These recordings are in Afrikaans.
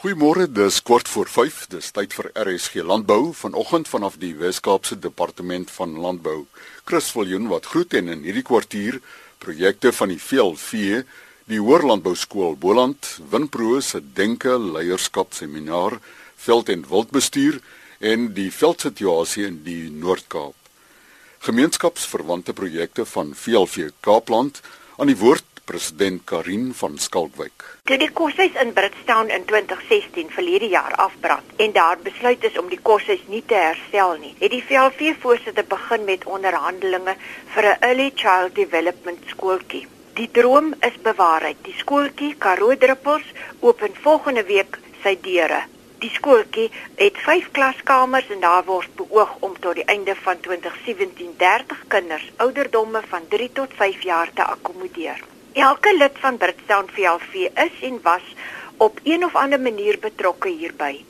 Goeiemôre, dis kort voor 5. Dis tyd vir RSG Landbou vanoggend vanaf die Wes-Kaapse Departement van Landbou. Chris Viljoen wat groet en in hierdie kwartier projekte van die VLV, die Hoërlandbou Skool Boland, Winpro se denke leierskap seminar, veld en wildbestuur en die veldsituasie in die Noord-Kaap. Gemeenskapsverwante projekte van VLV Kaapland aan die woord president Karin van Skalkwyk. Toe die koshuis in Britstown in 2016 verlede jaar afbrand en daar besluit is om die koshuis nie te herstel nie, het die VLV voorsitter begin met onderhandelinge vir 'n early child development skooltjie. Die droom is bewaarheid. Die skooltjie Karoo Druppels open volgende week sy deure. Die skooltjie het 5 klaskamers en daar word beoog om tot die einde van 2017 30 kinders ouderdomme van 3 tot 5 jaar te akkommodeer. Elke lid van Britstown VLV is en was op een of ander manier betrokke hierby.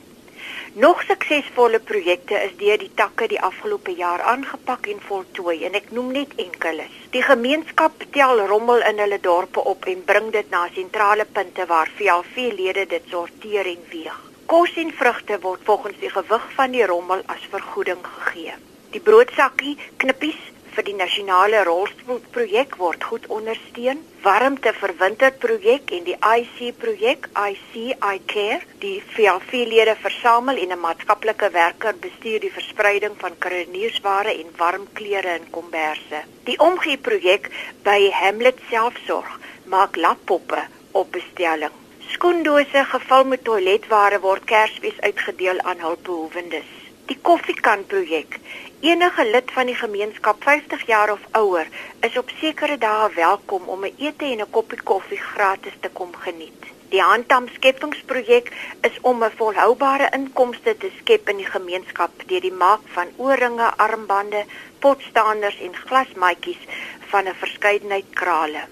Nog suksesvolle projekte is deur die takke die afgelope jaar aangepak en voltooi en ek noem net enkeles. Die gemeenskap tel rommel in hulle dorpe op en bring dit na sentrale punte waar VLV-lede dit sorteer en weeg. Kos en vrugte word volgens die gewig van die rommel as vergoeding gegee. Die broodsakkie, knippies, vir die nasionale rolstoelprojek word goed ondersteun. Warmte vir winterprojek en die IC projek, IC I Care, die VLV-lede versamel en 'n maatskaplike werker bestuur die verspreiding van kruideniersware en warm klere in komberse. Die omgee projek by Hamlet Selfsorg maak lappoppe op bestelling. Skoendose gevul met toiletware word Kersfees uitgedeel aan hulpbehoewendes. Die koffiekan projek Enige lid van die gemeenskap 50 jaar of ouer is op sekere dae welkom om 'n ete en 'n koppie koffie gratis te kom geniet. Die Handam Skepingsprojek is om 'n volhoubare inkomste te skep in die gemeenskap deur die maak van oorringe, armbande, potstaanders en glasmaatjies van 'n verskeidenheid krale.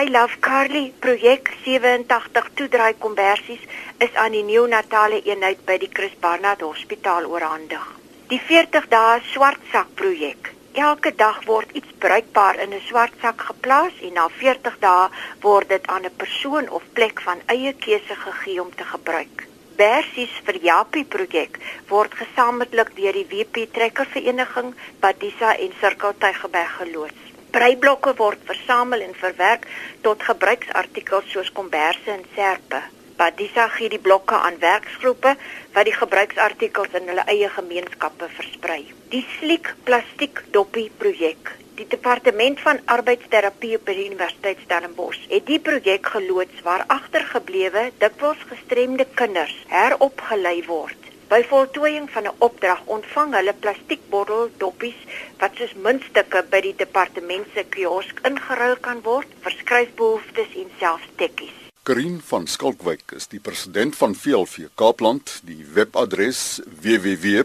I Love Carly projek 87 toedraai konversies is aan die neonatale eenheid by die Chris Barnard Hospitaal oorhandig. Die 40 dae swartsak projek. Elke dag word iets bruikbaar in 'n swartsak geplaas en na 40 dae word dit aan 'n persoon of plek van eie keuse gegee om te gebruik. Bersies vir Japie projek word gesamentlik deur die WP Trekkervereniging, Badisa en Sirkeltuigeberg geloods. Breiblokke word versamel en verwerk tot gebruiksartikels soos komberse en serpe. Badisa gee die blokke aan werksgroepe wat die gebruiksartikels in hulle eie gemeenskappe versprei. Die Sliek Plastiek Doppie projek. Die departement van arbeidsterapie op die Universiteit Stellenbosch het die projek geloods waar agtergeblewe dikwels gestremde kinders heropgelei word. By voltooiing van 'n opdrag ontvang hulle plastiekbottel doppies wat soos muntstukke by die departement se kiosk ingeruil kan word vir skryfbehoeftes en selfs tekkies. Karin van Skalkwyk is die president van VLV Kaapland. Die webadres www.vlv.co.za.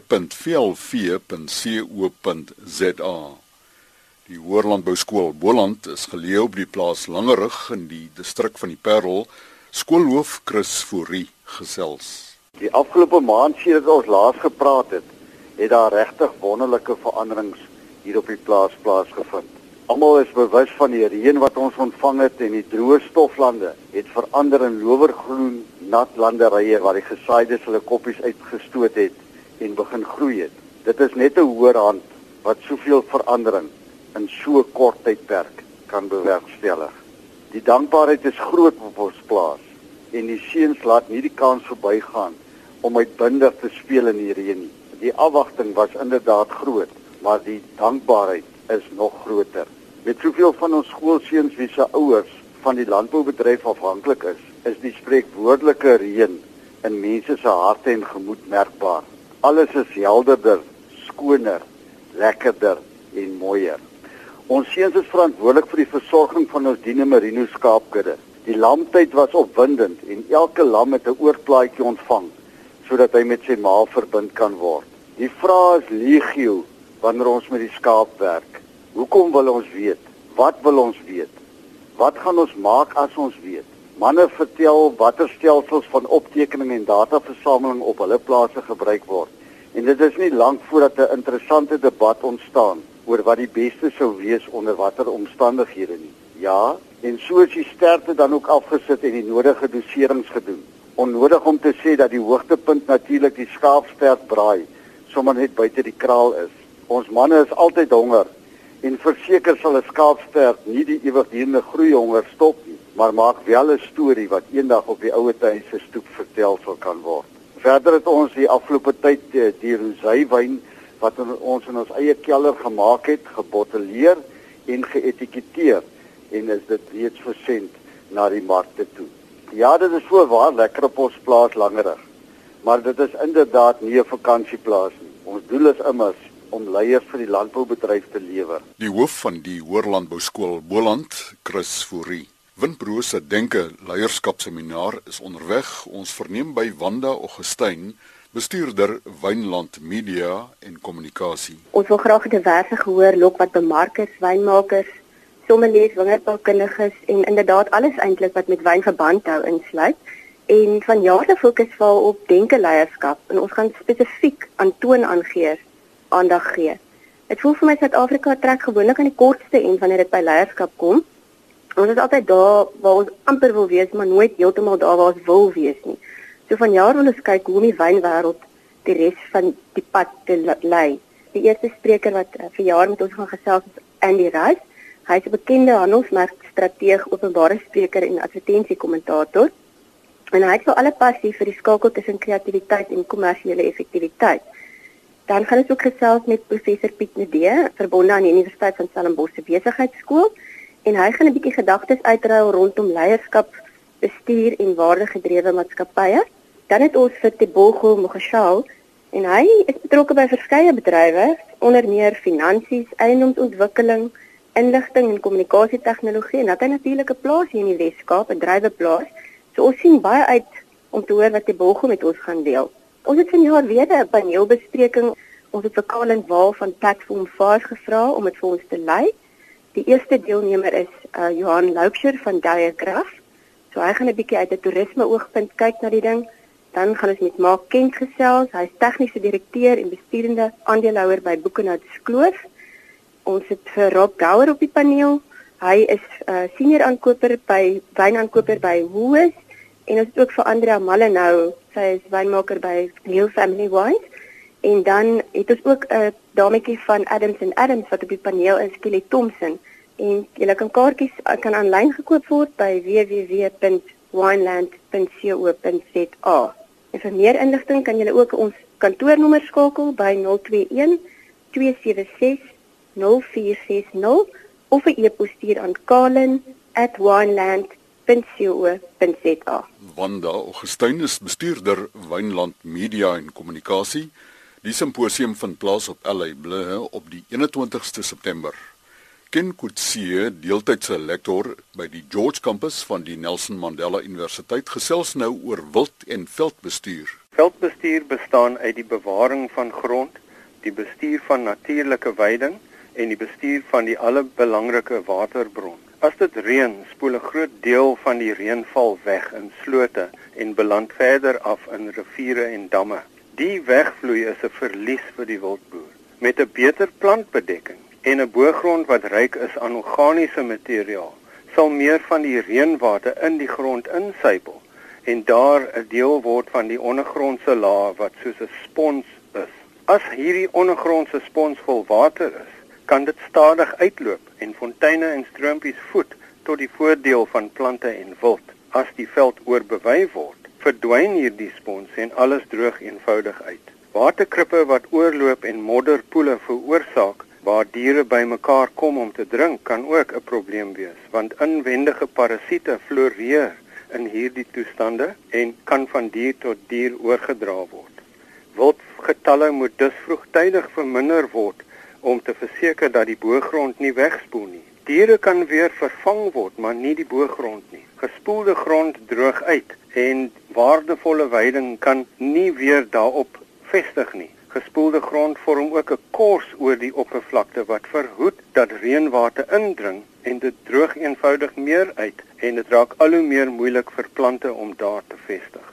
Die Hoërlandbou Skool Boland is geleë op die plaas Langerug in die distrik van die Parel. Skoolhoof Chris Fourie gesels. Die afgelope maand sedert ons laas gepraat het, het daar regtig wonderlike veranderings hier op die plaas plaasgevind. Almal is bewus van die reën wat ons ontvang het en die droë stoflande het verander in lowergroen nat landerye waar die gesaides hulle koppies uitgestoot het en begin groei het. Dit is net 'n hoër hand wat soveel verandering in so kort tydperk kan bewerkstellig. Die dankbaarheid is groot op ons plaas en die seuns laat nie die kans verbygaan om uitbundig te speel in die reën nie. Die afwagting was inderdaad groot, maar die dankbaarheid is nog groter. Met soveel van ons skoolseuns wie se ouers van die landboubedryf afhanklik is, is die spreekwoordelike reën in mense se harte en gemoed merkbaar. Alles is helderder, skoner, lekkerder en mooier. Ons seuns is verantwoordelik vir die versorging van ons Dine Merino skaapkudde. Die lamtyd was opwindend en elke lam het 'n oorplaatjie ontvang sodat hy met sy ma verbind kan word. Die vraag is legio wanneer ons met die skaap werk. Hoekom wil ons weet? Wat wil ons weet? Wat gaan ons maak as ons weet? Manne vertel watter stelsels van optekening en dataversameling op hulle plase gebruik word. En dit is nie lank voordat 'n interessante debat ontstaan oor wat die beste sou wees onder watter omstandighede nie. Ja, en so is die sterkte dan ook afgesit en die nodige doserings gedoen. Onnodig om te sê dat die hoogtepunt natuurlik die skaapstert braai, sommer net buite die kraal is. Ons manne is altyd honger en verseker sal 'n skaapstert nie die ewigdurende groei honger stop nie, maar maak wel 'n storie wat eendag op die ouete huis se stoep vertel sal kan word. Verder het ons die afgelope tyd eh, die rosywyn wat ons in ons eie kelder gemaak het, gebottelleer en geetiketeer en is dit reeds versend na die markte toe. Ja, dit is so waar lekker op ons plaas langerig. Maar dit is inderdaad nie 'n vakansieplaas nie. Ons doel is immers om leiers vir die landboubedryf te lewer. Die hoof van die Hoërlandbou Skool Boland, Chris Fourie. Winbroos se denke leierskapseminar is onderweg. Ons verneem by Wanda Augustyn, bestuurder Wynland Media en Kommunikasie. Ons wil graag 'n diverse gehoor lok wat bemarkers, wynmakers, sommeliers, wingerdboukundiges en inderdaad alles eintlik wat met wyn verband hou insluit. En van jaar se fokus val op denke leierskap en ons gaan spesifiek aan toon aangee, aandag gee. Dit voel vir my Suid-Afrika trek gewoonlik aan die kortste end wanneer dit by leierskap kom. Ons is altyd daar waar ons amper wil wees, maar nooit heeltemal daar waar ons wil wees nie. So van jaar wil ons kyk hoe die wynwêreld die res van die pad te lei. Die eerste spreker wat uh, vir jaar met ons gaan gesels is Andy Rice. Hy is 'n bekende handelsmerkstrateeg, openbare spreker en advertensiekommentator. En hy het so alle passie vir die skakel tussen kreatiwiteit en kommersiële effektiwiteit. Dan gaan ons ook gesels met professor Piet Nedee, verbonde aan die Universiteit van Stellenbosch se besigheidskool, en hy gaan 'n bietjie gedagtes uitruil rondom leierskap, bestuur en waardegedrewe maatskappye. Dan het ons vir Tebogo Mogashal en hy is betrokke by verskeie bedrywe, onder meer finansies, eiendomsontwikkeling, inligting en kommunikasietegnologie en dat hy natuurlik 'n plaas hier in die Weskaap, 'n dryweplaas. So ons sien baie uit om te hoor wat die Bogo met ons gaan deel. Ons het vanjaar weer 'n paneelbespreking. Ons het vir Kalen Waal van Platform 5 gevra om dit vir ons te lei. Die eerste deelnemer is uh, Johan Loupsher van Diagraph. So hy gaan 'n bietjie uit 'n toerisme oogpunt kyk na die ding. Dan gaan ons met Mark Kent gesels. Hy's tegniese direkteur en bestuurende aandeelhouer by Boekenhouts Kloof ons het vir Rob Gouwer op die paneel. Hy is 'n uh, senior aankoper by wynaankoper by Woos en ons het ook vir Andrea Mallenou, sy is wynmaker by New Family Wines. En dan het ons ook 'n dametjie van Adams and Adams wat op die paneel is, Kelly Thompson. En julle kan kaartjies uh, kan aanlyn gekoop word by www.wineland.co.za. En vir meer inligting kan julle ook ons kantoornommer skakel by 021 276 0460 of 'n e-pos stuur aan kalen@wineland.co.za. Wanda Augustyn is bestuurder Wynland Media en Kommunikasie. Die simposium vind plaas op LA Blue op die 21ste September. Ken Kutsie, deeltydse lektor by die George Campus van die Nelson Mandela Universiteit, gesels nou oor wild en veldbestuur. Veldbestuur bestaan uit die bewaring van grond, die bestuur van natuurlike weiding en die bestuur van die alle belangrike waterbron. As dit reën, spoel 'n groot deel van die reënval weg in slote en beland verder af in riviere en damme. Die wegvloei is 'n verlies vir die wildboer. Met 'n beter plantbedekking en 'n boergrond wat ryk is aan organiese materiaal, sal meer van die reënwater in die grond insypel en daar 'n deel word van die ondergrondse laag wat soos 'n spons is. As hierdie ondergrondse spons vol water is, kan dit stadig uitloop en fonteine en stroompies voed tot die voordeel van plante en wild. As die veld oorbewei word, verdwyn hierdie spons en alles droog eenvoudig uit. Waterkrippe wat oorloop en modderpoele veroorsaak waar diere bymekaar kom om te drink kan ook 'n probleem wees want inwendige parasiete floreer in hierdie toestande en kan van dier tot dier oorgedra word. Wildgetalle moet dus vroegtydig verminder word om te verseker dat die boergrond nie wegspoel nie. Diere kan weer vervang word, maar nie die boergrond nie. Gespoelde grond droog uit en waardevolle weiding kan nie weer daarop vestig nie. Gespoelde grond vorm ook 'n kors oor die oppervlakte wat verhoed dat reënwater indring en dit droog eenvoudig meer uit en dit raak al hoe meer moeilik vir plante om daar te vestig.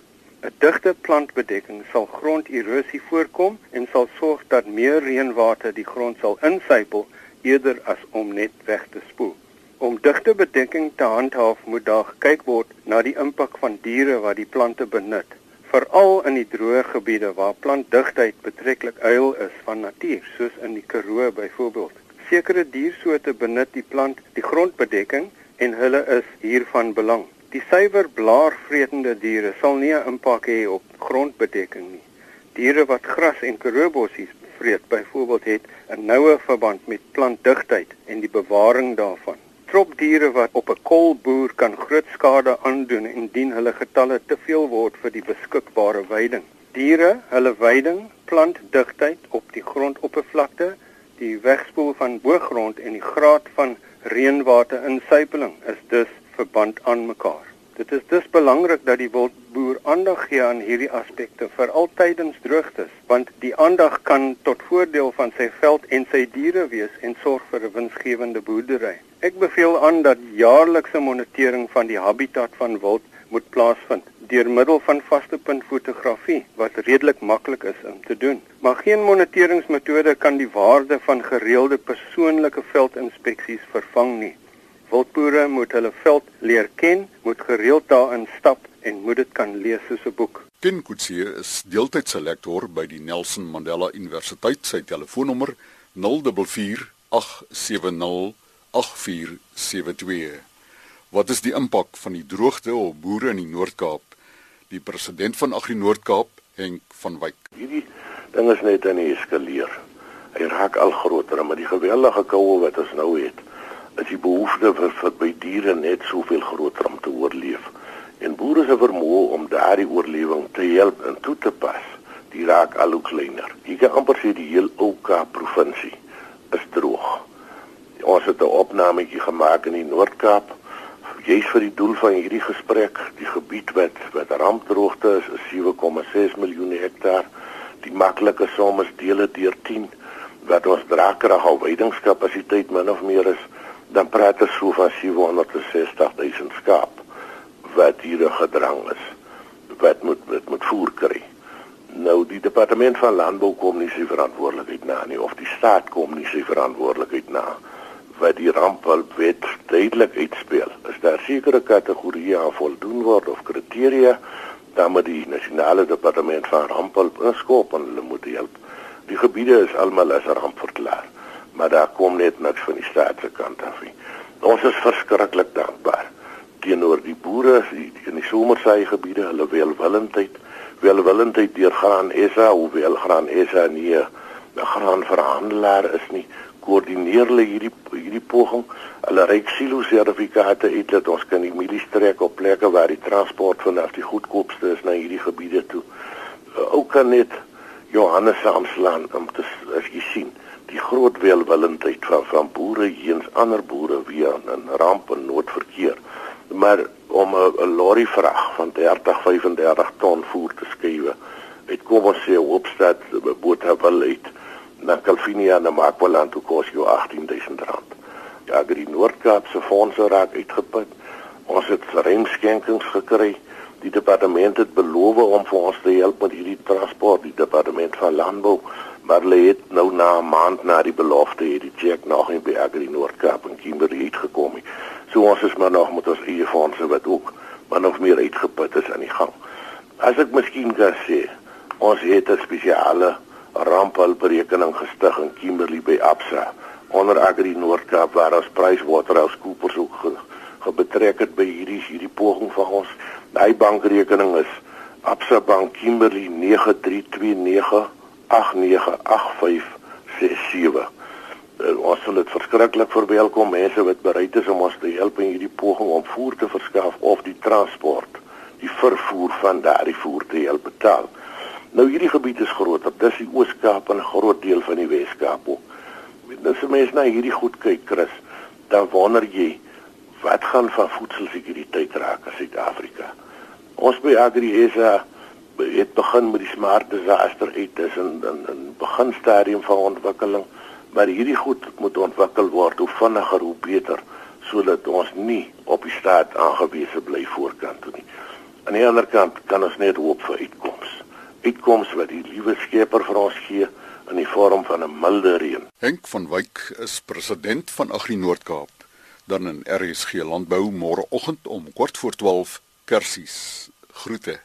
'n Digte plantbedekking sal gronderosie voorkom en sal sorg dat meer reënwater die grond sal insypel eerder as om net weg te spoel. Om digte bedekking te handhaaf, moet daar gekyk word na die impak van diere wat die plante benut, veral in die droë gebiede waar plantdigtheid betreklik uil is van natuur, soos in die Karoo byvoorbeeld. Sekere diersoorte benut die plant die grondbedekking en hulle is hiervan belang. Die suiwer blaarvretende diere sal nie 'n impak hê op grondbedekking nie. Diere wat gras en karoobossies vreet byvoorbeeld het 'n noue verband met plantdigtheid en die bewaring daarvan. Tropdiere wat op 'n kolboer kan groot skade aandoen indien hulle getalle te veel word vir die beskikbare veiding. Diere, hulle veiding, plantdigtheid op die grondoppervlakte, die wegspoel van boergrond en die graad van reënwater insypeling is dus verband aan mekaar. Dit is dus belangrik dat die wildboer aandag gee aan hierdie aspekte vir altydens droogtes, want die aandag kan tot voordeel van sy veld en sy diere wees en sorg vir 'n winsgewende boerdery. Ek beveel aan dat jaarlikse monitering van die habitat van wild moet plaasvind deur middel van vaste punt fotografie wat redelik maklik is om te doen. Maar geen moniteringsmetode kan die waarde van gereelde persoonlike veldinspeksies vervang nie. Wildboere moet hulle veld leer ken, moet gereeld daarin stap en moet dit kan lees soos 'n boek. Ken Kutsie is deeltydse lektor by die Nelson Mandela Universiteit. Sy telefoonnommer 044 870 8472. Wat is die impak van die droogte op boere in die Noord-Kaap? Die president van Agri Noord-Kaap, Henk van Wyk. Hierdie ding is net aan die eskaleer. Hy raak al groter met die geweldige koue wat ons nou het is die behoefte vir, vir by diere net soveel groter om te oorleef. En boere se vermoë om daardie oorlewing te help en toe te pas, die raak al hoe kleiner. Jy kan amper sê die heel Ouka provinsie is droog. Ons het 'n opnametjie gemaak in die Noord-Kaap. Jy's vir die doel van hierdie gesprek, die gebied wat wat rampdroogte is, is 7,6 miljoen hektaar. Die maklike som is dele deur 10 wat ons draagkrag of weidingskapasiteit min of meer is dan praat ons so van 760 000 skaap wat hier gedrang is wat moet wat moet voer kry. Nou die departement van landbou kom nie sy verantwoordelikheid na nie of die staat kom nie sy verantwoordelikheid na wat die rampwet duidelik uitspeel. Is daar sekere kategorieë aan voldoen word of kriteria dan moet die nasionale departement van rampwet inskop en hulle moet help. Die gebiede is almal as ramp verklaar maar daar kom net niks van die staat se kant af nie. Ons is verskriklik dankbaar teenoor die boere die, in die somersaai gebiede, hulle welwillendheid, welwillendheid deur gaan SA, hoewel gaan SA nie 'n graan verhandelaar is nie, koördineer hulle hierdie hierdie poging. Hulle reik silo sertifikate uit dat ons kan die milies trek op plekke waar die transport vanaf die goedkoopste is na hierdie gebiede toe. Ook kan net Johannes saamslaan om te as jy sien die groot welwillendheid van van boere hierns ander boere wie in ramp en noodverkeer. Maar om 'n lorry vrag van 30 35 ton voer te skuwe, het kom ons sê Hoopstad Botawil uit na Calvinia na Makwaland toe kos jou 18000 rand. Ja, die Noord-Kaap se fondse raak uitgeput. Ons het remskenkings gekry. Die departement het beloof om vir ons te help met hierdie transport, die departement van landbou maar hulle het nou na 'n maand na die belofte hierdie check nog in by Agri Noord-Kaap en Kimberley het gekom. So ons is maar nog met ons eie fondse wat ook maar nog meer uitgeput is aan die gang. As ek miskien kan sê, ons het 'n spesiale rampberekening gestig in Kimberley by Absa onder Agri Noord-Kaap waar ons PricewaterhouseCoopers ook ge, gebetrek het by hierdie hierdie poging van ons. Daai bankrekening is Absa Bank Kimberley 9329 0891898567. Uh, ons sal dit verskriklik verwelkom mense wat bereid is om ons te help in hierdie poging om voer te verskaf of die transport, die vervoer van daardie voer te help betaal. Nou hierdie gebied is groot, dit is die Oos-Kaap en 'n groot deel van die Wes-Kaap ook. Jy mens na hierdie goed kyk, Chris, dan wonder jy wat gaan van voedselsekuriteit raak in Suid-Afrika. Ons by Agri SA het begin met die smart disaster uit is in in in begin stadium van ontwikkeling maar hierdie goed moet ontwikkel word hoe vinniger hoe beter sodat ons nie op die staat aangewese bly voorkant toe nie. Aan die ander kant kan ons net hoop vir uitkomste. Uitkomste wat die liewe Skepper vir ons gee in die vorm van 'n milde reën. Henk van Wyk is president van Agri Noord-Kaap. Dan in RSG Landbou môreoggend om kort voor 12 kersies. Groete.